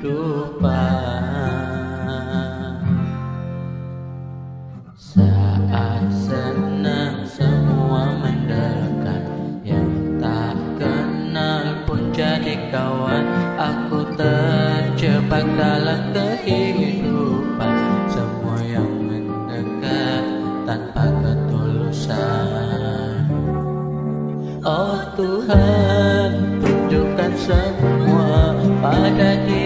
kehidupan. Saat senang semua mendekat. Yang tak kenal pun jadi kawan. Aku terjebak dalam kehidupan. Semua yang mendekat tanpa ketulusan. Oh Tuhan, tunjukkan semua pada diri.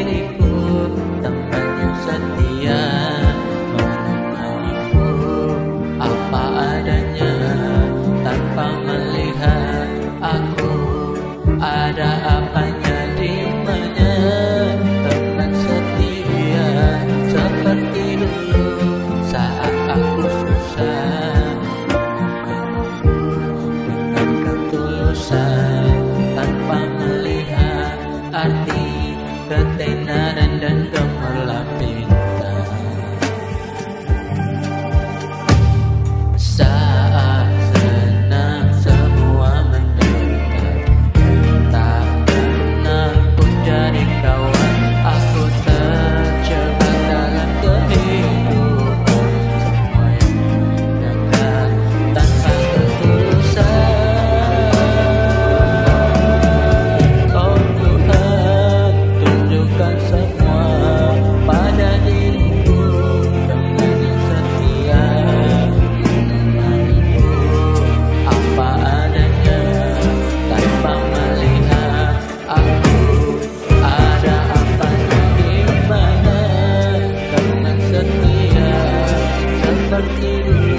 Thank you.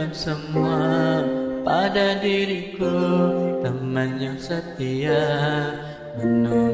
tetap semua pada diriku. Teman yang setia menunggu